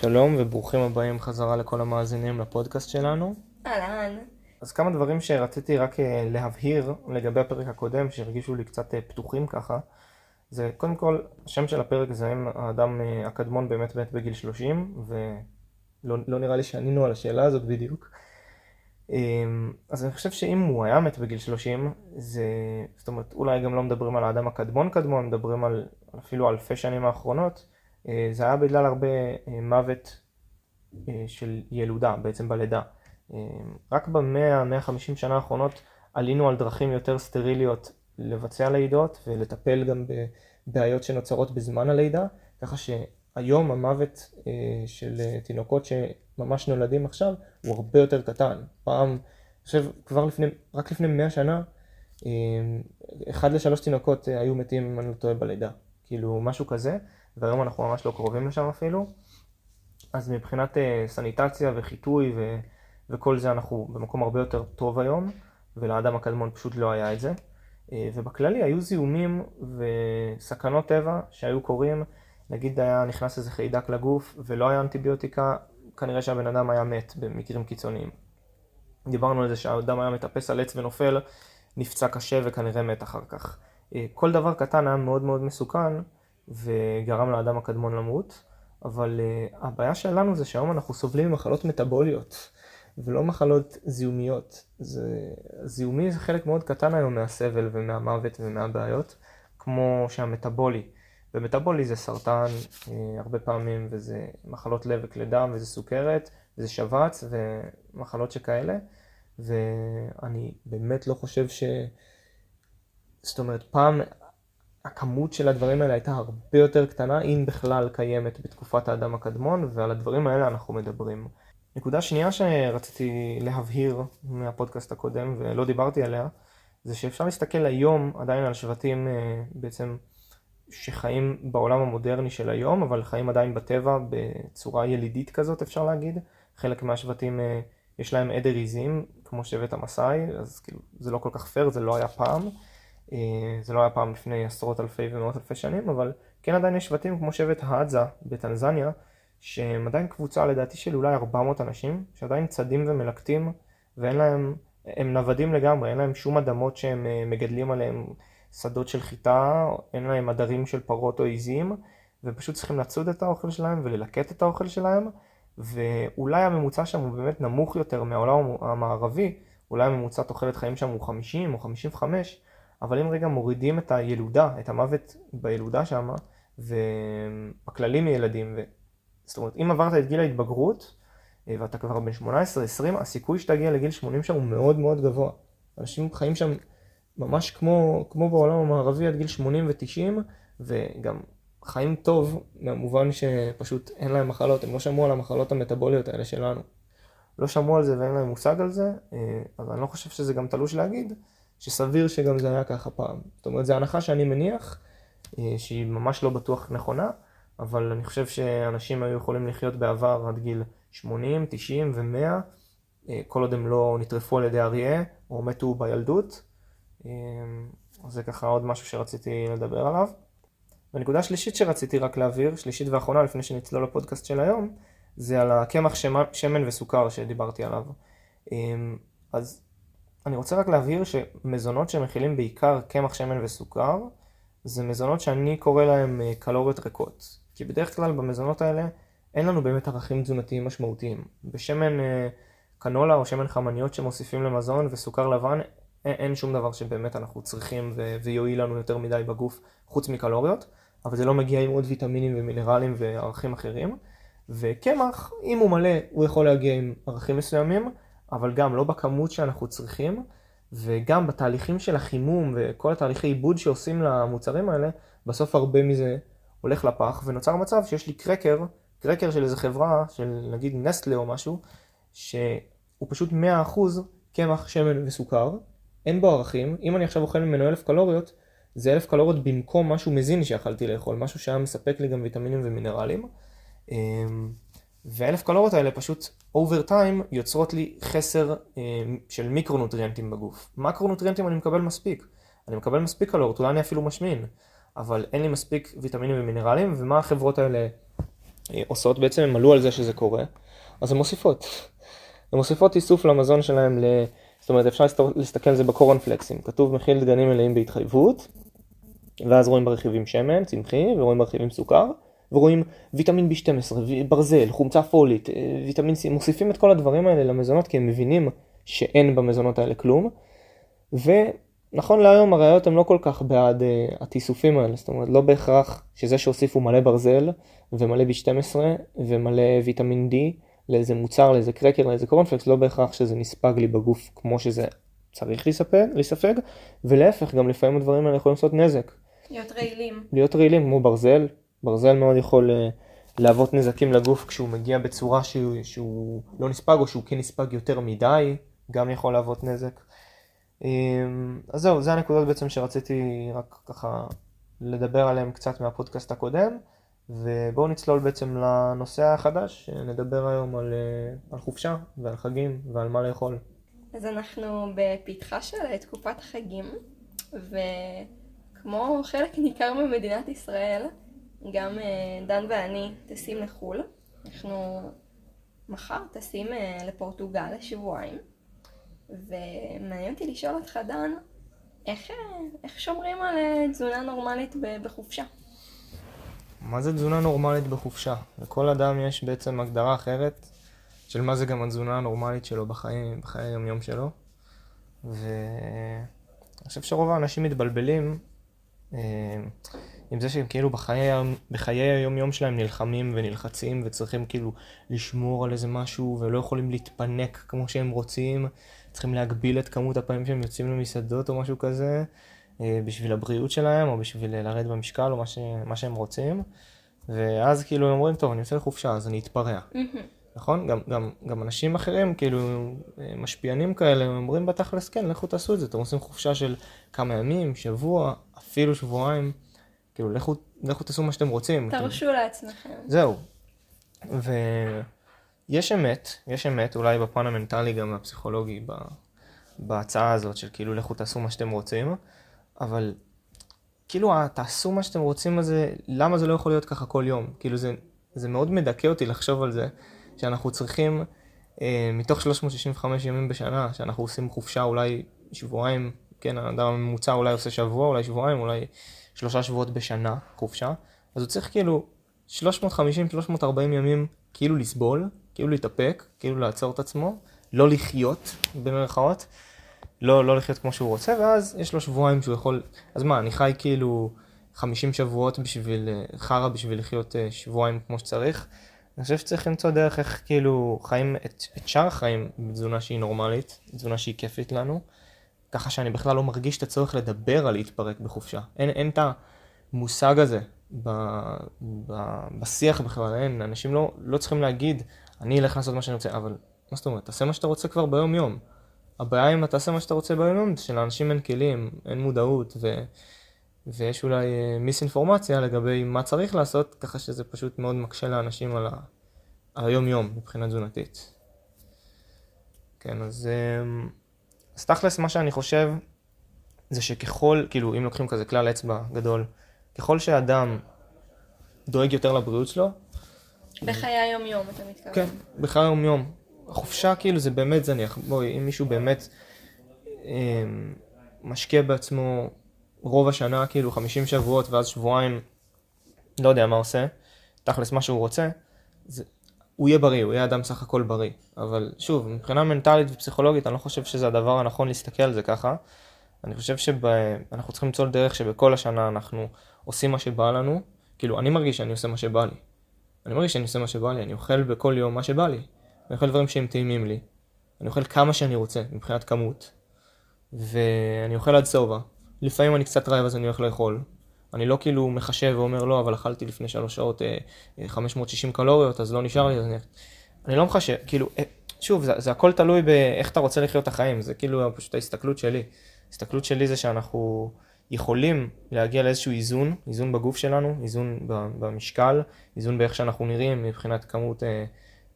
שלום וברוכים הבאים חזרה לכל המאזינים לפודקאסט שלנו. אהלן. אז כמה דברים שרציתי רק אה, להבהיר לגבי הפרק הקודם, שהרגישו לי קצת אה, פתוחים ככה. זה קודם כל, השם של הפרק זה האם האדם אה, הקדמון באמת מת בגיל 30, ולא לא נראה לי שענינו על השאלה הזאת בדיוק. אמ, אז אני חושב שאם הוא היה מת בגיל 30, זה, זאת אומרת, אולי גם לא מדברים על האדם הקדמון קדמון, מדברים על אפילו אלפי שנים האחרונות, זה היה בגלל הרבה אה, מוות אה, של ילודה, בעצם בלידה. רק במאה, 150 שנה האחרונות עלינו על דרכים יותר סטריליות לבצע לידות ולטפל גם בבעיות שנוצרות בזמן הלידה, ככה שהיום המוות של תינוקות שממש נולדים עכשיו הוא הרבה יותר קטן. פעם, אני חושב, כבר לפני, רק לפני 100 שנה, אחד לשלוש תינוקות היו מתים, אם אני לא טועה, בלידה. כאילו, משהו כזה. והיום אנחנו ממש לא קרובים לשם אפילו. אז מבחינת uh, סניטציה וחיטוי ו- וכל זה אנחנו במקום הרבה יותר טוב היום, ולאדם הקדמון פשוט לא היה את זה. Uh, ובכללי היו זיהומים וסכנות טבע שהיו קורים, נגיד היה נכנס איזה חיידק לגוף ולא היה אנטיביוטיקה, כנראה שהבן אדם היה מת במקרים קיצוניים. דיברנו על זה שהאדם היה מטפס על עץ ונופל, נפצע קשה וכנראה מת אחר כך. Uh, כל דבר קטן היה מאוד מאוד מסוכן. וגרם לאדם הקדמון למות, אבל uh, הבעיה שלנו זה שהיום אנחנו סובלים ממחלות מטאבוליות ולא מחלות זיהומיות. זה, זיהומי זה חלק מאוד קטן היום מהסבל ומהמוות ומהבעיות, כמו שהמטאבולי. ומטאבולי זה סרטן uh, הרבה פעמים, וזה מחלות לב וכלי דם, וזה סוכרת, וזה שבץ ומחלות שכאלה, ואני באמת לא חושב ש... זאת אומרת, פעם הכמות של הדברים האלה הייתה הרבה יותר קטנה, אם בכלל קיימת בתקופת האדם הקדמון, ועל הדברים האלה אנחנו מדברים. נקודה שנייה שרציתי להבהיר מהפודקאסט הקודם, ולא דיברתי עליה, זה שאפשר להסתכל היום עדיין על שבטים אה, בעצם שחיים בעולם המודרני של היום, אבל חיים עדיין בטבע בצורה ילידית כזאת אפשר להגיד. חלק מהשבטים אה, יש להם עדר עיזים, כמו שבט המסאי, אז כאילו זה לא כל כך פייר, זה לא היה פעם. אה, זה לא היה פעם לפני עשרות אלפי ומאות אלפי שנים, אבל כן עדיין יש שבטים כמו שבט האדזה בטנזניה, שהם עדיין קבוצה לדעתי של אולי 400 אנשים, שעדיין צדים ומלקטים, ואין להם, הם נוודים לגמרי, אין להם שום אדמות שהם אה, מגדלים עליהם שדות של חיטה, אין להם עדרים של פרות או עיזים, ופשוט צריכים לצוד את האוכל שלהם וללקט את האוכל שלהם, ואולי הממוצע שם הוא באמת נמוך יותר מהעולם המערבי, אולי הממוצע תוחלת חיים שם הוא 50 או 55, אבל אם רגע מורידים את הילודה, את המוות בילודה שם, ובכללים מילדים, ו... זאת אומרת, אם עברת את גיל ההתבגרות, אה, ואתה כבר בן 18-20, הסיכוי שתגיע לגיל 80 שם הוא מאוד מאוד גבוה. אנשים חיים שם ממש כמו, כמו בעולם המערבי עד גיל 80 ו-90, וגם חיים טוב, מהמובן שפשוט אין להם מחלות, הם לא שמעו על המחלות המטבוליות האלה שלנו. לא שמעו על זה ואין להם מושג על זה, אה, אבל אני לא חושב שזה גם תלוש להגיד. שסביר שגם זה היה ככה פעם. זאת אומרת, זו הנחה שאני מניח, אה, שהיא ממש לא בטוח נכונה, אבל אני חושב שאנשים היו יכולים לחיות בעבר עד גיל 80, 90 ו-100, כל עוד הם לא נטרפו על ידי אריה או מתו בילדות. אה, זה ככה עוד משהו שרציתי לדבר עליו. ונקודה שלישית שרציתי רק להבהיר, שלישית ואחרונה לפני שנצלול לפודקאסט של היום, זה על הקמח שמן וסוכר שדיברתי עליו. אה, אז אני רוצה רק להבהיר שמזונות שמכילים בעיקר קמח שמן וסוכר, זה מזונות שאני קורא להם אה, קלוריות ריקות. כי בדרך כלל במזונות האלה אין לנו באמת ערכים תזונתיים משמעותיים. בשמן אה, קנולה או שמן חמניות שמוסיפים למזון וסוכר לבן, אין שום דבר שבאמת אנחנו צריכים ו- ויועיל לנו יותר מדי בגוף חוץ מקלוריות, אבל זה לא מגיע עם עוד ויטמינים ומינרלים וערכים אחרים. וקמח, אם הוא מלא, הוא יכול להגיע עם ערכים מסוימים, אבל גם לא בכמות שאנחנו צריכים, וגם בתהליכים של החימום וכל התהליכי עיבוד שעושים למוצרים האלה, בסוף הרבה מזה הולך לפח, ונוצר מצב שיש לי קרקר, קרקר של איזה חברה, של נגיד נסטלה או משהו, שהוא פשוט 100% קמח, שמן וסוכר, אין בו ערכים, אם אני עכשיו אוכל ממנו אלף קלוריות, זה אלף קלוריות במקום משהו מזין שיכלתי לאכול, משהו שהיה מספק לי גם ויטמינים ומינרלים. ואלף קלוריות האלה פשוט over time יוצרות לי חסר אה, של מיקרונוטריאנטים בגוף. מקרונוטריאנטים אני מקבל מספיק. אני מקבל מספיק קלוריות, אולי אני אפילו משמין, אבל אין לי מספיק ויטמינים ומינרלים, ומה החברות האלה אה, עושות, בעצם הם עלו על זה שזה קורה, אז הן מוסיפות. הן מוסיפות איסוף למזון שלהם, ל... זאת אומרת אפשר להסתכל על זה בקורנפלקסים, כתוב מכיל דגנים מלאים בהתחייבות, ואז רואים ברכיבים שמן, צמחי, ורואים ברכיבים סוכר, ורואים ויטמין B12, ברזל, חומצה פולית, אה, ויטמין C, מוסיפים את כל הדברים האלה למזונות כי הם מבינים שאין במזונות האלה כלום. ונכון להיום הראיות הן לא כל כך בעד uh, התיסופים האלה, זאת אומרת לא בהכרח שזה שהוסיפו מלא ברזל ומלא B12 ומלא ויטמין D לאיזה מוצר, לאיזה קרקר, לאיזה קורנפלקס, לא בהכרח שזה נספג לי בגוף כמו שזה צריך להיספג, להיספג ולהפך גם לפעמים הדברים האלה יכולים לעשות נזק. להיות רעילים. להיות רעילים כמו ברזל, ברזל מאוד יכול uh, להוות נזקים לגוף כשהוא מגיע בצורה שהוא, שהוא לא נספג או שהוא כן נספג יותר מדי, גם יכול להוות נזק. אמ, אז זהו, זה הנקודות בעצם שרציתי רק ככה לדבר עליהן קצת מהפודקאסט הקודם, ובואו נצלול בעצם לנושא החדש, נדבר היום על, אה, על חופשה ועל חגים ועל מה לאכול. אז אנחנו בפתחה של תקופת החגים, וכמו חלק ניכר ממדינת ישראל, גם אה, דן ואני טסים לחו"ל. אנחנו מחר טסים אה, לפורטוגל לשבועיים. ומעניין אותי לשאול אותך, דן, איך, איך שומרים על אה, תזונה נורמלית בחופשה? מה זה תזונה נורמלית בחופשה? לכל אדם יש בעצם הגדרה אחרת של מה זה גם התזונה הנורמלית שלו בחיי, בחיי היום-יום שלו. ואני חושב שרוב האנשים מתבלבלים אה, עם זה שהם כאילו בחיי, בחיי היום-יום שלהם נלחמים ונלחצים וצריכים כאילו לשמור על איזה משהו ולא יכולים להתפנק כמו שהם רוצים. צריכים להגביל את כמות הפעמים שהם יוצאים למסעדות או משהו כזה, אה, בשביל הבריאות שלהם, או בשביל לרדת במשקל, או מה, ש... מה שהם רוצים. ואז כאילו הם אומרים, טוב, אני יוצא לחופשה, אז אני אתפרע. נכון? גם, גם, גם אנשים אחרים, כאילו, אה, משפיענים כאלה, הם אומרים בתכלס, כן, לכו תעשו את זה. אתם עושים חופשה של כמה ימים, שבוע, אפילו שבועיים. כאילו, לכו, לכו תעשו מה שאתם רוצים. תרשו אתם... לעצמכם. זהו. ו... יש אמת, יש אמת, אולי בפן המנטלי גם הפסיכולוגי בהצעה הזאת של כאילו לכו תעשו מה שאתם רוצים, אבל כאילו תעשו מה שאתם רוצים הזה, למה זה לא יכול להיות ככה כל יום? כאילו זה, זה מאוד מדכא אותי לחשוב על זה, שאנחנו צריכים אה, מתוך 365 ימים בשנה, שאנחנו עושים חופשה אולי שבועיים, כן, האדם הממוצע אולי עושה שבוע, אולי שבועיים, אולי שלושה שבועות בשנה חופשה, אז הוא צריך כאילו 350-340 ימים כאילו לסבול, כאילו להתאפק, כאילו לעצור את עצמו, לא לחיות, במרכאות, לא, לא לחיות כמו שהוא רוצה, ואז יש לו שבועיים שהוא יכול, אז מה, אני חי כאילו 50 שבועות בשביל, חרא בשביל לחיות אה, שבועיים כמו שצריך. אני חושב שצריך למצוא דרך איך כאילו חיים את, את שאר החיים בתזונה שהיא נורמלית, תזונה שהיא כיפית לנו, ככה שאני בכלל לא מרגיש את הצורך לדבר על להתפרק בחופשה. אין, אין את המושג הזה ב, ב, בשיח בכלל, אין, אנשים לא, לא צריכים להגיד, אני אלך לעשות מה שאני רוצה, אבל מה זאת אומרת? תעשה מה שאתה רוצה כבר ביום יום. הבעיה אם אתה תעשה מה שאתה רוצה ביום יום, זה שלאנשים אין כלים, אין מודעות, ו... ויש אולי מיסאינפורמציה לגבי מה צריך לעשות, ככה שזה פשוט מאוד מקשה לאנשים על, ה... על היום-יום מבחינה תזונתית. כן, אז, אמ, אז תכלס מה שאני חושב זה שככל, כאילו אם לוקחים כזה כלל אצבע גדול, ככל שאדם דואג יותר לבריאות שלו, בחיי היום-יום, אתה מתכוון. כן, בחיי היום-יום. החופשה כאילו זה באמת זניח. בואי, אם מישהו באמת אה, משקיע בעצמו רוב השנה, כאילו 50 שבועות ואז שבועיים, לא יודע מה עושה, תכלס מה שהוא רוצה, זה, הוא יהיה בריא, הוא יהיה אדם סך הכל בריא. אבל שוב, מבחינה מנטלית ופסיכולוגית, אני לא חושב שזה הדבר הנכון להסתכל על זה ככה. אני חושב שאנחנו צריכים למצוא דרך שבכל השנה אנחנו עושים מה שבא לנו. כאילו, אני מרגיש שאני עושה מה שבא לי. אני מרגיש שאני עושה מה שבא לי, אני אוכל בכל יום מה שבא לי. אני אוכל דברים שהם טעימים לי. אני אוכל כמה שאני רוצה, מבחינת כמות. ואני אוכל עד סובה. לפעמים אני קצת רעב אז אני הולך לאכול. אני לא כאילו מחשב ואומר לא, אבל אכלתי לפני שלוש שעות 560 אה, קלוריות, אז לא נשאר לי, אז אני... אני לא מחשב, כאילו, אה, שוב, זה, זה הכל תלוי באיך אתה רוצה לחיות את החיים, זה כאילו פשוט ההסתכלות שלי. ההסתכלות שלי זה שאנחנו... יכולים להגיע לאיזשהו איזון, איזון בגוף שלנו, איזון במשקל, איזון באיך שאנחנו נראים מבחינת כמות אה,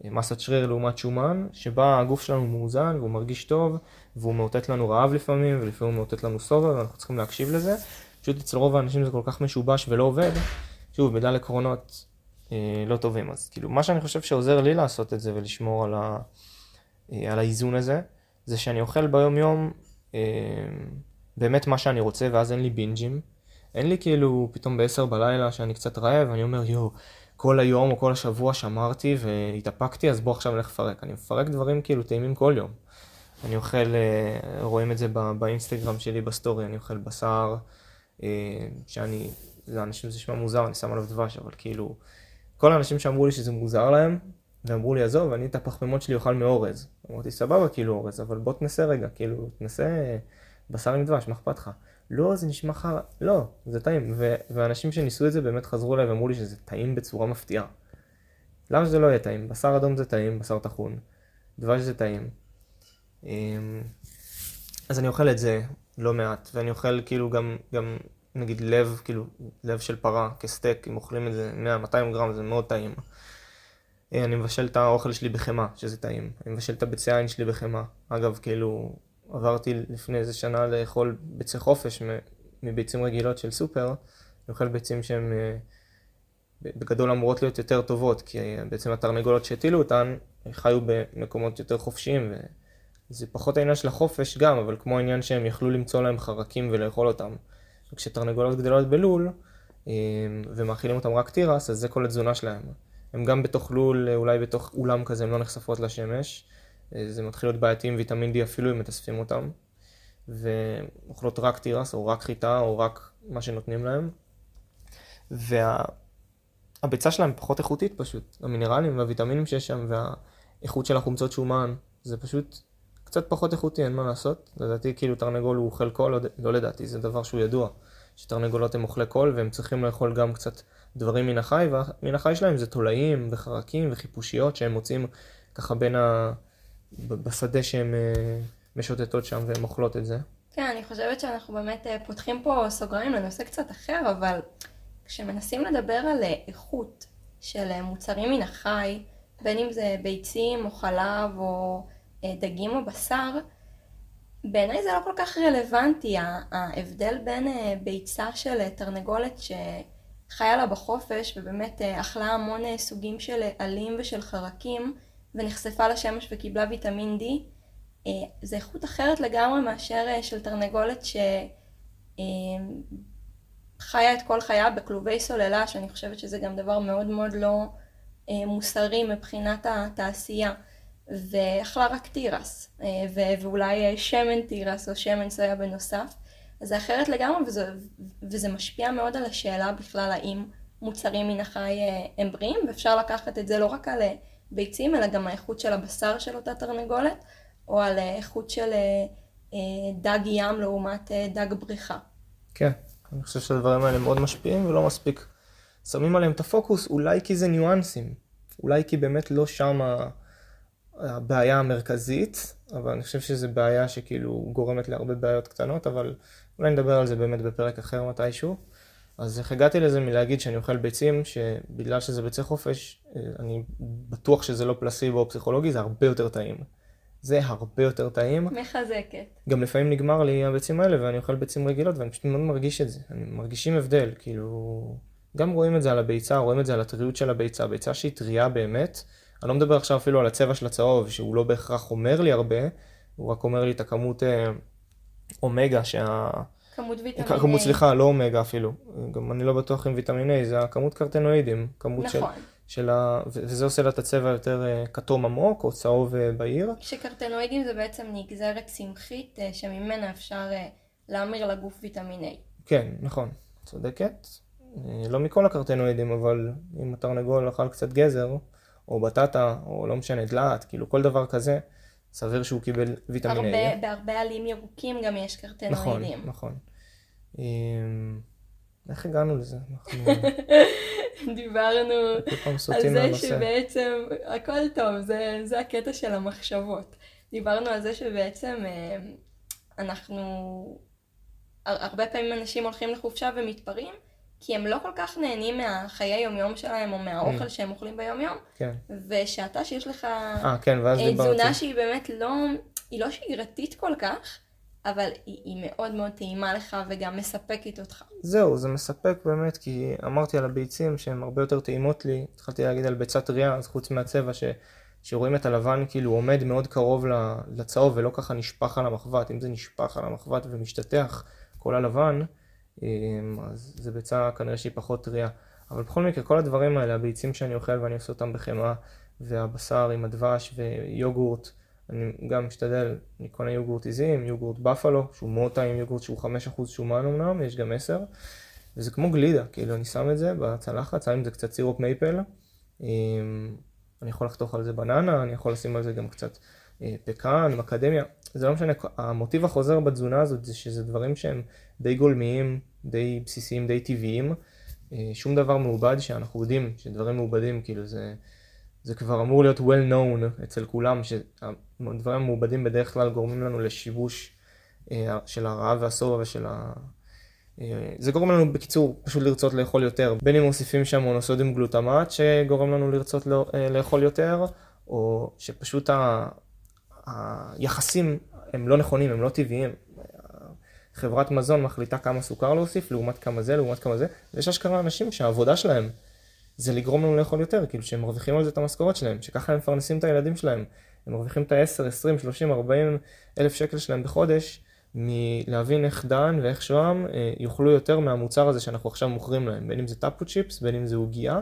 מסת שריר לעומת שומן, שבה הגוף שלנו מאוזן והוא מרגיש טוב, והוא מאותת לנו רעב לפעמים, ולפעמים הוא מאותת לנו סובה, ואנחנו צריכים להקשיב לזה. פשוט אצל רוב האנשים זה כל כך משובש ולא עובד. שוב, בדל עקרונות, אה, לא טובים. אז כאילו, מה שאני חושב שעוזר לי לעשות את זה ולשמור על, ה, אה, על האיזון הזה, זה שאני אוכל ביום יום אה, באמת מה שאני רוצה, ואז אין לי בינג'ים. אין לי כאילו פתאום ב-10 בלילה שאני קצת רעב, ואני אומר יואו, כל היום או כל השבוע שמרתי והתאפקתי, אז בוא עכשיו נלך לפרק. אני מפרק דברים כאילו טעימים כל יום. אני אוכל, אה, רואים את זה באינסטגרם שלי בסטורי, אני אוכל בשר, שאני, לאנשים זה נשמע מוזר, אני שם עליו דבש, אבל כאילו, כל האנשים שאמרו לי שזה מוזר להם, ואמרו לי, עזוב, אני את הפחמימות שלי אוכל מאורז. אמרתי, סבבה, כאילו אורז, אבל בוא תנסה רגע, כאילו, תנסה בשר עם דבש, מה אכפת לך? לא, זה נשמע חרא, לא, זה טעים. ו- ואנשים שניסו את זה באמת חזרו אליי ואמרו לי שזה טעים בצורה מפתיעה. למה שזה לא יהיה טעים? בשר אדום זה טעים, בשר טחון, דבש זה טעים. אמ, אז אני אוכל את זה לא מעט, ואני אוכל כאילו גם, גם נגיד לב, כאילו לב של פרה כסטייק, אם אוכלים את זה 100-200 גרם זה מאוד טעים. אה, אני מבשל את האוכל שלי בחמאה, שזה טעים. אני מבשל את הביצי עין שלי בחמאה. אגב, כאילו, עברתי לפני איזה שנה לאכול ביצי חופש מביצים רגילות של סופר, אני אוכל ביצים שהן אה, בגדול אמורות להיות יותר טובות, כי אה, בעצם התרנגולות שהטילו אותן חיו במקומות יותר חופשיים, וזה פחות העניין של החופש גם, אבל כמו העניין שהם יכלו למצוא להם חרקים ולאכול אותם. וכשתרנגולות גדלות בלול, אה, ומאכילים אותם רק תירס, אז זה כל התזונה שלהם. הם גם בתוך לול, אולי בתוך אולם כזה, הם לא נחשפות לשמש. זה מתחיל להיות בעייתי עם ויטמין D אפילו אם מתאספים אותם. ואוכלות רק תירס, או רק חיטה, או רק מה שנותנים להם. והביצה וה... שלהם פחות איכותית פשוט. המינרלים והוויטמינים שיש שם, והאיכות של החומצות שומן, זה פשוט קצת פחות איכותי, אין מה לעשות. לדעתי כאילו תרנגול הוא אוכל קול, לא, לא לדעתי, זה דבר שהוא ידוע. שתרנגולות הם אוכלי קול, והם צריכים לאכול גם קצת דברים מן החי, ומן החי שלהם זה תולעים וחרקים וחיפושיות שהם מוצאים ככה בין ה... בשדה שהן אה, משוטטות שם והן אוכלות את זה. כן, אני חושבת שאנחנו באמת אה, פותחים פה סוגריים לנושא קצת אחר, אבל כשמנסים לדבר על אה, איכות של מוצרים מן החי, בין אם זה ביצים או חלב או דגים או בשר, בעיניי זה לא כל כך רלוונטי, ההבדל בין ביצה של תרנגולת שחיה לה בחופש ובאמת אכלה המון סוגים של עלים ושל חרקים, ונחשפה לשמש וקיבלה ויטמין D, אה, זה איכות אחרת לגמרי מאשר אה, של תרנגולת שחיה אה, את כל חייה בכלובי סוללה, שאני חושבת שזה גם דבר מאוד מאוד לא מוסרי מבחינת התעשייה. ואכלה רק תירס, ואולי שמן תירס או שמן סויה בנוסף. אז זה אחרת לגמרי, וזה, וזה משפיע מאוד על השאלה בכלל האם מוצרים מן החי הם בריאים, ואפשר לקחת את זה לא רק על ביצים, אלא גם האיכות של הבשר של אותה תרנגולת, או על איכות של אה, אה, דג ים לעומת אה, דג בריכה. כן, אני חושב שהדברים האלה מאוד משפיעים ולא מספיק שמים עליהם את הפוקוס, אולי כי זה ניואנסים, אולי כי באמת לא שם הבעיה המרכזית, אבל אני חושב שזו בעיה שכאילו גורמת להרבה בעיות קטנות, אבל אולי נדבר על זה באמת בפרק אחר מתישהו. אז איך הגעתי לזה מלהגיד שאני אוכל ביצים, שבגלל שזה ביצי חופש, אני בטוח שזה לא פלסיבו או פסיכולוגי, זה הרבה יותר טעים. זה הרבה יותר טעים. מחזקת. גם לפעמים נגמר לי הביצים האלה ואני אוכל ביצים רגילות ואני פשוט מאוד מרגיש את זה. אני מרגישים הבדל, כאילו... גם רואים את זה על הביצה, רואים את זה על הטריות של הביצה. ביצה שהיא טריה באמת, אני לא מדבר עכשיו אפילו על הצבע של הצהוב, שהוא לא בהכרח אומר לי הרבה, הוא רק אומר לי את הכמות אה, אומגה שה... כמות ויטמין A. כמות, סליחה, לא אומגה אפילו. גם אני לא בטוח עם ויטמין A, זה הכמות קרטנואידים. כמות נכון. של, של ה... וזה עושה לה את הצבע יותר אה, כתום עמוק או צהוב אה, בהיר. שקרטנואידים זה בעצם נגזרת צמחית שממנה אפשר להמיר לגוף ויטמין A. כן, נכון, צודקת. לא מכל הקרטנואידים, אבל אם התרנגול אכל קצת גזר, או בטטה, או לא משנה, דלעת, כאילו כל דבר כזה. סביר שהוא קיבל ויטמין הרבה, A. בהרבה עלים ירוקים גם יש קרטנואידים. נכון, נכון. אמ, איך הגענו לזה? דיברנו על זה שבעצם הכל טוב, זה, זה הקטע של המחשבות. דיברנו על זה שבעצם אמ, אנחנו, הרבה פעמים אנשים הולכים לחופשה ומתפרעים, כי הם לא כל כך נהנים מהחיי יומיום שלהם או מהאוכל mm. שהם אוכלים ביומיום. כן. ושאתה שיש לך 아, כן, אה, תזונה שהיא באמת לא, היא לא שגרתית כל כך, אבל היא, היא מאוד מאוד טעימה לך וגם מספקת אותך. זהו, זה מספק באמת, כי אמרתי על הביצים שהן הרבה יותר טעימות לי, התחלתי להגיד על ביצה טריה, אז חוץ מהצבע ש... שרואים את הלבן כאילו עומד מאוד קרוב לצהוב ולא ככה נשפך על המחבת, אם זה נשפך על המחבת ומשתטח כל הלבן, אז זה ביצה כנראה שהיא פחות טריה. אבל בכל מקרה, כל הדברים האלה, הביצים שאני אוכל ואני עושה אותם בחמאה, והבשר עם הדבש ויוגורט, אני גם משתדל, אני קונה יוגורט עיזים, יוגורט בפלו, שהוא מאוד טעים, יוגורט שהוא 5% שומן אמנם, יש גם 10, וזה כמו גלידה, כאילו אני שם את זה בצלחת, שם עם זה קצת סירופ מייפל, אמ, אני יכול לחתוך על זה בננה, אני יכול לשים על זה גם קצת פקן, מקדמיה, זה לא משנה, המוטיב החוזר בתזונה הזאת זה שזה דברים שהם די גולמיים, די בסיסיים, די טבעיים, אה, שום דבר מעובד שאנחנו יודעים שדברים מעובדים, כאילו זה, זה כבר אמור להיות well known אצל כולם, שהדברים המעובדים בדרך כלל גורמים לנו לשיבוש אה, של הרעב והשובע ושל ה... זה גורם לנו בקיצור פשוט לרצות לאכול יותר, בין אם מוסיפים שם מונוסודיום גלוטמט שגורם לנו לרצות לא, לאכול יותר, או שפשוט. היחסים הם לא נכונים, הם לא טבעיים. חברת מזון מחליטה כמה סוכר להוסיף, לעומת כמה זה, לעומת כמה זה, ויש אשכרה אנשים שהעבודה שלהם זה לגרום לנו לאכול יותר, כאילו שהם מרוויחים על זה את המשכורת שלהם, שככה הם מפרנסים את הילדים שלהם. הם מרוויחים את ה-10, 20, 30, 40 אלף שקל שלהם בחודש, מלהבין איך דן ואיך שוהם אה, יאכלו יותר מהמוצר הזה שאנחנו עכשיו מוכרים להם, בין אם זה טאפו צ'יפס, בין אם זה עוגייה,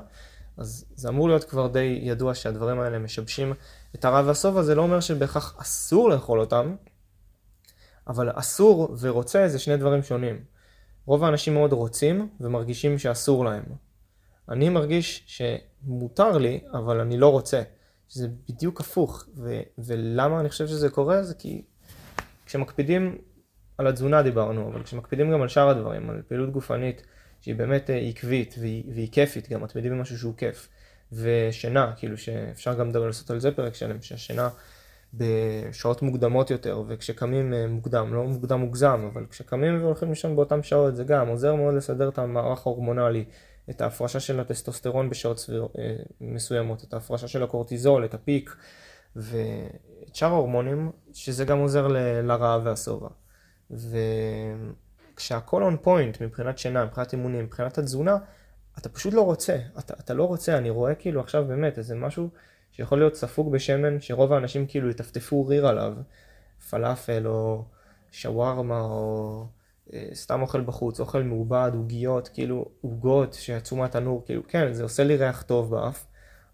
אז זה אמור להיות כבר די ידוע שהדברים האלה משבשים את הרע והשובע, זה לא אומר שבהכרח אסור לאכול אותם, אבל אסור ורוצה זה שני דברים שונים. רוב האנשים מאוד רוצים ומרגישים שאסור להם. אני מרגיש שמותר לי, אבל אני לא רוצה. שזה בדיוק הפוך. ו- ולמה אני חושב שזה קורה? זה כי כשמקפידים על התזונה דיברנו, אבל כשמקפידים גם על שאר הדברים, על פעילות גופנית שהיא באמת אה, עקבית והיא, והיא כיפית, גם מתמידים במשהו שהוא כיף. ושינה, כאילו שאפשר גם לעשות על זה פרק שלם, שהשינה בשעות מוקדמות יותר, וכשקמים אה, מוקדם, לא מוקדם מוגזם, אבל כשקמים והולכים לישון באותן שעות זה גם עוזר מאוד לסדר את המערך ההורמונלי, את ההפרשה של הטסטוסטרון בשעות סביר, אה, מסוימות, את ההפרשה של הקורטיזול, את הפיק, ואת שאר ההורמונים, שזה גם עוזר ל- לרעב והשובע. וכשהכל און פוינט מבחינת שינה, מבחינת אימונים, מבחינת התזונה, אתה פשוט לא רוצה, אתה, אתה לא רוצה, אני רואה כאילו עכשיו באמת איזה משהו שיכול להיות ספוג בשמן, שרוב האנשים כאילו יטפטפו ריר עליו, פלאפל או שווארמה או אה, סתם אוכל בחוץ, אוכל מעובד, עוגיות, כאילו עוגות שיצאו מהתנור, כאילו כן, זה עושה לי ריח טוב באף,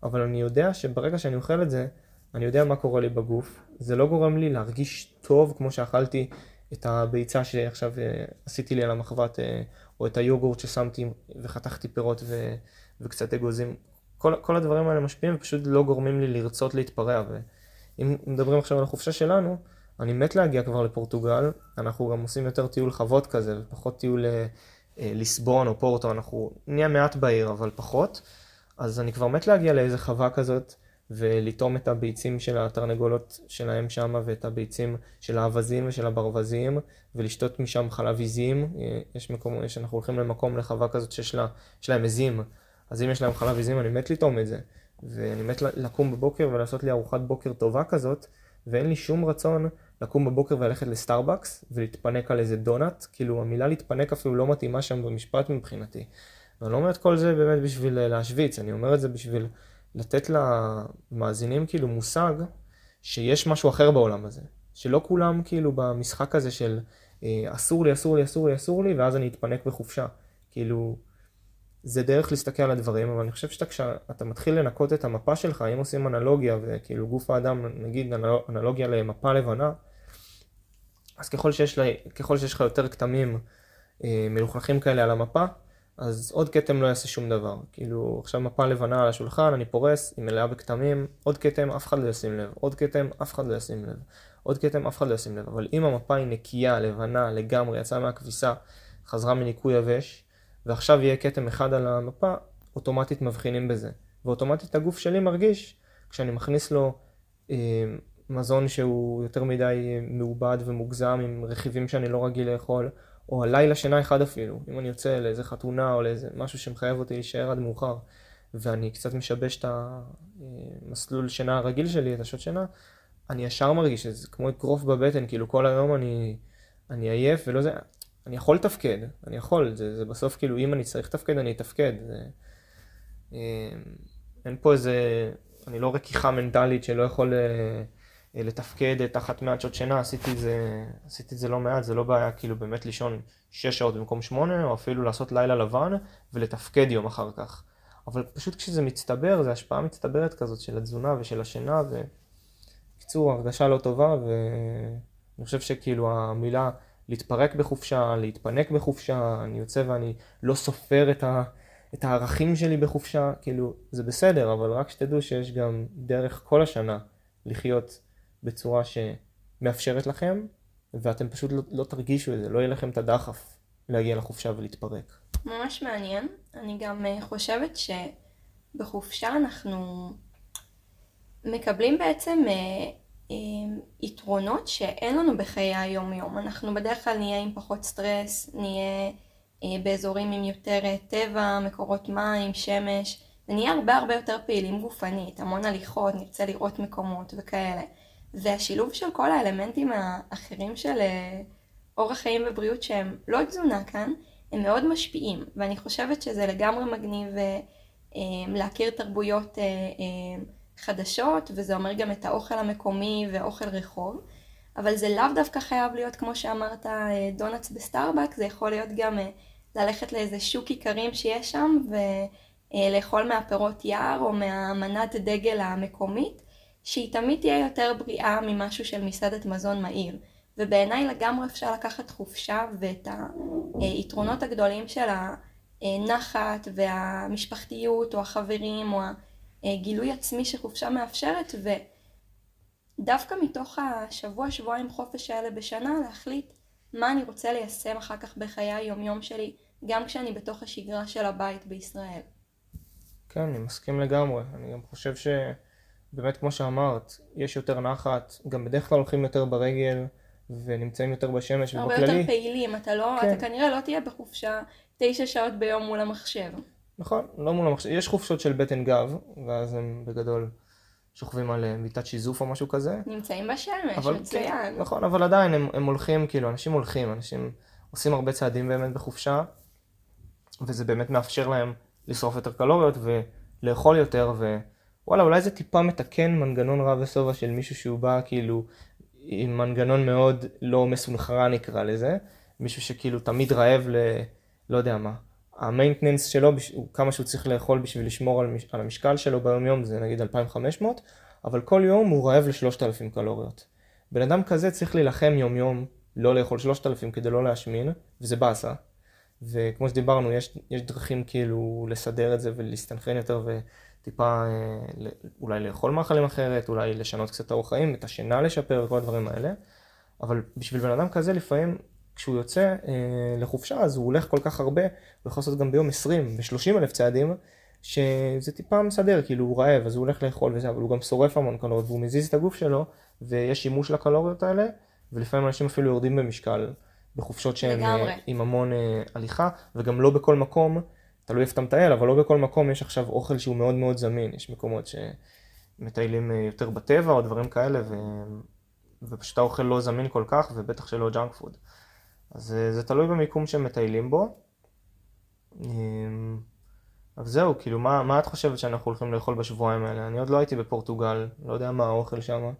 אבל אני יודע שברגע שאני אוכל את זה, אני יודע מה קורה לי בגוף, זה לא גורם לי להרגיש טוב כמו שאכלתי את הביצה שעכשיו אה, עשיתי לי על המחבת, אה, או את היוגורט ששמתי וחתכתי פירות ו, וקצת אגוזים. כל, כל הדברים האלה משפיעים ופשוט לא גורמים לי לרצות להתפרע. ואם מדברים עכשיו על החופשה שלנו, אני מת להגיע כבר לפורטוגל, אנחנו גם עושים יותר טיול חוות כזה, ופחות טיול אה, ליסבון או פורטו, אנחנו נהיה מעט בעיר, אבל פחות. אז אני כבר מת להגיע לאיזה חווה כזאת. ולטעום את הביצים של התרנגולות שלהם שם ואת הביצים של האווזים ושל הברווזים ולשתות משם חלב עיזים. יש מקום, יש, אנחנו הולכים למקום, לחווה כזאת שיש לה, להם עזים, אז אם יש להם חלב עיזים אני מת לטעום את זה. ואני מת לקום בבוקר ולעשות לי ארוחת בוקר טובה כזאת, ואין לי שום רצון לקום בבוקר וללכת לסטארבקס ולהתפנק על איזה דונאט, כאילו המילה להתפנק אפילו לא מתאימה שם במשפט מבחינתי. ואני לא אומר את כל זה באמת בשביל להשוויץ, אני אומר את זה בשביל לתת למאזינים כאילו מושג שיש משהו אחר בעולם הזה. שלא כולם כאילו במשחק הזה של אה, אסור לי, אסור לי, אסור לי, אסור לי, ואז אני אתפנק בחופשה. כאילו, זה דרך להסתכל על הדברים, אבל אני חושב שאתה כשאתה מתחיל לנקות את המפה שלך, אם עושים אנלוגיה, וכאילו גוף האדם, נגיד אנלוגיה למפה לבנה, אז ככל שיש, לה, ככל שיש לך יותר כתמים אה, מלוכלכים כאלה על המפה, אז עוד כתם לא יעשה שום דבר. כאילו, עכשיו מפה לבנה על השולחן, אני פורס, היא מלאה בכתמים, עוד כתם, אף אחד לא ישים לב, עוד כתם, אף אחד לא ישים לב, עוד כתם, אף אחד לא ישים לב. אבל אם המפה היא נקייה, לבנה, לגמרי, יצאה מהכביסה, חזרה מניקוי יבש, ועכשיו יהיה כתם אחד על המפה, אוטומטית מבחינים בזה. ואוטומטית הגוף שלי מרגיש, כשאני מכניס לו אה, מזון שהוא יותר מדי מעובד ומוגזם, עם רכיבים שאני לא רגיל לאכול, או הלילה שינה אחד אפילו, אם אני יוצא לאיזה חתונה או לאיזה משהו שמחייב אותי להישאר עד מאוחר, ואני קצת משבש את המסלול שינה הרגיל שלי, את השעות שינה, אני ישר מרגיש את זה, כמו אגרוף בבטן, כאילו כל היום אני, אני עייף ולא זה, אני יכול לתפקד, אני יכול, זה, זה בסוף כאילו, אם אני צריך לתפקד, אני אתפקד. זה, אה, אין פה איזה, אני לא רכיחה מנטלית שלא יכול אה, לתפקד תחת מעט שעות שינה, עשיתי את זה, עשיתי את זה לא מעט, זה לא בעיה כאילו באמת לישון שש שעות במקום שמונה, או אפילו לעשות לילה לבן ולתפקד יום אחר כך. אבל פשוט כשזה מצטבר, זו השפעה מצטברת כזאת של התזונה ושל השינה, ובקיצור, הרגשה לא טובה, ואני חושב שכאילו המילה להתפרק בחופשה, להתפנק בחופשה, אני יוצא ואני לא סופר את, ה, את הערכים שלי בחופשה, כאילו, זה בסדר, אבל רק שתדעו שיש גם דרך כל השנה לחיות בצורה שמאפשרת לכם, ואתם פשוט לא, לא תרגישו את זה, לא יהיה לכם את הדחף להגיע לחופשה ולהתפרק. ממש מעניין. אני גם אה, חושבת שבחופשה אנחנו מקבלים בעצם אה, אה, יתרונות שאין לנו בחיי היום-יום. אנחנו בדרך כלל נהיה עם פחות סטרס, נהיה באזורים עם יותר טבע, מקורות מים, שמש, ונהיה הרבה הרבה יותר פעילים גופנית, המון הליכות, נרצה לראות מקומות וכאלה. והשילוב של כל האלמנטים האחרים של אורח חיים ובריאות שהם לא תזונה כאן, הם מאוד משפיעים, ואני חושבת שזה לגמרי מגניב אה, אה, להכיר תרבויות אה, חדשות, וזה אומר גם את האוכל המקומי ואוכל רחוב, אבל זה לאו דווקא חייב להיות, כמו שאמרת, דונלדס בסטארבק, זה יכול להיות גם ללכת לאיזה שוק איכרים שיש שם, ולאכול מהפירות יער או מהמנת דגל המקומית, שהיא תמיד תהיה יותר בריאה ממשהו של מסעדת מזון מהיר. ובעיניי לגמרי אפשר לקחת חופשה ואת היתרונות הגדולים של הנחת והמשפחתיות או החברים או הגילוי עצמי שחופשה מאפשרת ודווקא מתוך השבוע שבועיים חופש האלה בשנה להחליט מה אני רוצה ליישם אחר כך בחיי היומיום שלי גם כשאני בתוך השגרה של הבית בישראל. כן, אני מסכים לגמרי. אני גם חושב שבאמת כמו שאמרת, יש יותר נחת, גם בדרך כלל הולכים יותר ברגל. ונמצאים יותר בשמש ובכללי... הרבה יותר פעילים, אתה, לא, כן. אתה כנראה לא תהיה בחופשה תשע שעות ביום מול המחשב. נכון, לא מול המחשב. יש חופשות של בטן גב, ואז הם בגדול שוכבים על אה, מיטת שיזוף או משהו כזה. נמצאים בשמש, אבל, מצוין. כן, נכון, אבל עדיין הם, הם הולכים, כאילו, אנשים הולכים, אנשים עושים הרבה צעדים באמת בחופשה, וזה באמת מאפשר להם לשרוף יותר קלוריות ולאכול יותר, ווואלה, אולי זה טיפה מתקן מנגנון רב ושובע של מישהו שהוא בא כאילו עם מנגנון מאוד לא מסונכרן נקרא לזה, מישהו שכאילו תמיד רעב ל... לא יודע מה. המיינטננס שלו, הוא כמה שהוא צריך לאכול בשביל לשמור על, מש... על המשקל שלו ביום יום זה נגיד 2500, אבל כל יום הוא רעב ל-3000 קלוריות. בן אדם כזה צריך להילחם יום יום, לא לאכול 3000 כדי לא להשמין, וזה באסה. וכמו שדיברנו, יש, יש דרכים כאילו לסדר את זה ולהסתנכרן יותר ו... טיפה אה, אולי לאכול מאכלים אחרת, אולי לשנות קצת את האורח חיים, את השינה לשפר, כל הדברים האלה. אבל בשביל בן אדם כזה לפעמים כשהוא יוצא אה, לחופשה אז הוא הולך כל כך הרבה, הוא יכול לעשות גם ביום 20 ו-30 אלף צעדים, שזה טיפה מסדר, כאילו הוא רעב אז הוא הולך לאכול וזה, אבל הוא גם שורף המון קלוריות והוא מזיז את הגוף שלו ויש שימוש לקלוריות האלה, ולפעמים אנשים אפילו יורדים במשקל בחופשות שהן אה, עם המון אה, הליכה, וגם לא בכל מקום תלוי איפה אתה מטייל, אבל לא בכל מקום יש עכשיו אוכל שהוא מאוד מאוד זמין. יש מקומות שמטיילים אה, יותר בטבע או דברים כאלה, ו... ופשוט האוכל לא זמין כל כך, ובטח שלא ג'אנק פוד. אז אה, זה תלוי במיקום שהם מטיילים בו. אמ, אז זהו, כאילו, מה, מה את חושבת שאנחנו הולכים לאכול בשבועיים האלה? אני עוד לא הייתי בפורטוגל, לא יודע מה האוכל שם.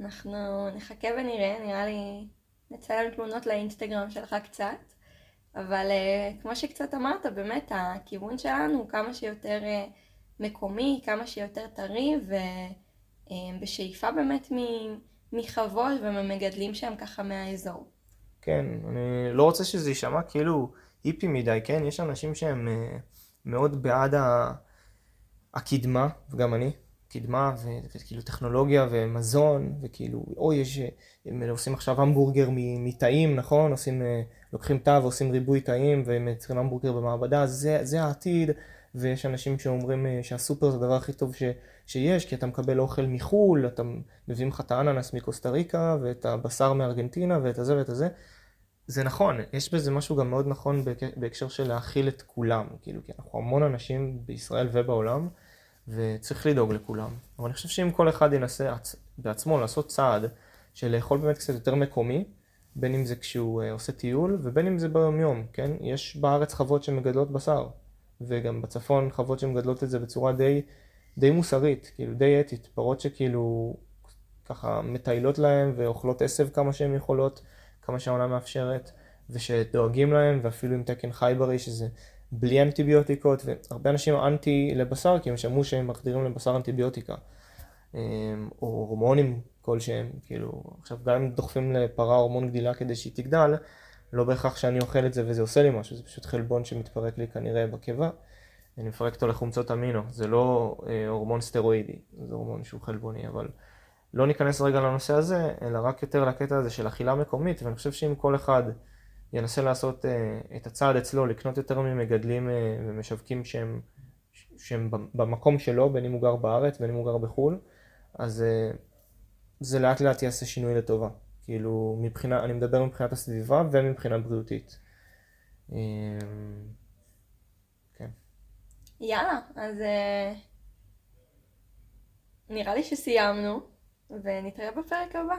אנחנו נחכה ונראה, נראה לי נצלם תמונות לאינסטגרם שלך קצת. אבל uh, כמו שקצת אמרת, באמת הכיוון שלנו הוא כמה שיותר uh, מקומי, כמה שיותר טרי, ובשאיפה uh, באמת מחוות וממגדלים שהם ככה מהאזור. כן, אני לא רוצה שזה יישמע כאילו היפי מדי, כן? יש אנשים שהם מאוד בעד. הקדמה, וגם אני, קדמה וכאילו טכנולוגיה ומזון, וכאילו, אוי, יש, הם עושים עכשיו המבורגר מתאים, נכון? עושים, אה, לוקחים תא ועושים ריבוי תאים ומייצרים המבורגר במעבדה, זה, זה העתיד, ויש אנשים שאומרים אה, שהסופר זה הדבר הכי טוב ש, שיש, כי אתה מקבל אוכל מחו"ל, אתה מביאים לך את האננס מקוסטה ריקה, ואת הבשר מארגנטינה, ואת הזה ואת הזה. זה נכון, יש בזה משהו גם מאוד נכון בהקשר של להכיל את כולם, כאילו, כי אנחנו המון אנשים בישראל ובעולם. וצריך לדאוג לכולם. אבל אני חושב שאם כל אחד ינסה בעצמו לעשות צעד של לאכול באמת קצת יותר מקומי, בין אם זה כשהוא אה, עושה טיול ובין אם זה ביום יום, כן? יש בארץ חוות שמגדלות בשר, וגם בצפון חוות שמגדלות את זה בצורה די, די מוסרית, כאילו די אתית, פרות שכאילו ככה מטיילות להם ואוכלות עשב כמה שהן יכולות, כמה שהעונה מאפשרת, ושדואגים להם, ואפילו עם תקן חי בריא שזה בלי אנטיביוטיקות, והרבה אנשים אנטי לבשר כי הם שמעו שהם מחדירים לבשר אנטיביוטיקה. אמ, או הורמונים כלשהם, כאילו, עכשיו גם אם דוחפים לפרה הורמון גדילה כדי שהיא תגדל, לא בהכרח שאני אוכל את זה וזה עושה לי משהו, זה פשוט חלבון שמתפרק לי כנראה בקיבה. אני מפרק אותו לחומצות אמינו, זה לא אה, הורמון סטרואידי, זה הורמון שהוא חלבוני, אבל לא ניכנס רגע לנושא הזה, אלא רק יותר לקטע הזה של אכילה מקומית, ואני חושב שאם כל אחד ינסה לעשות אה, את הצעד אצלו, לקנות יותר ממגדלים אה, ומשווקים שהם, שהם במקום שלו, בין אם הוא גר בארץ, בין אם הוא גר בחו"ל, אז אה, זה לאט לאט יעשה שינוי לטובה. כאילו, מבחינה, אני מדבר מבחינת הסביבה ומבחינה בריאותית. אה, כן. יאללה, אז אה, נראה לי שסיימנו, ונתראה בפרק הבא.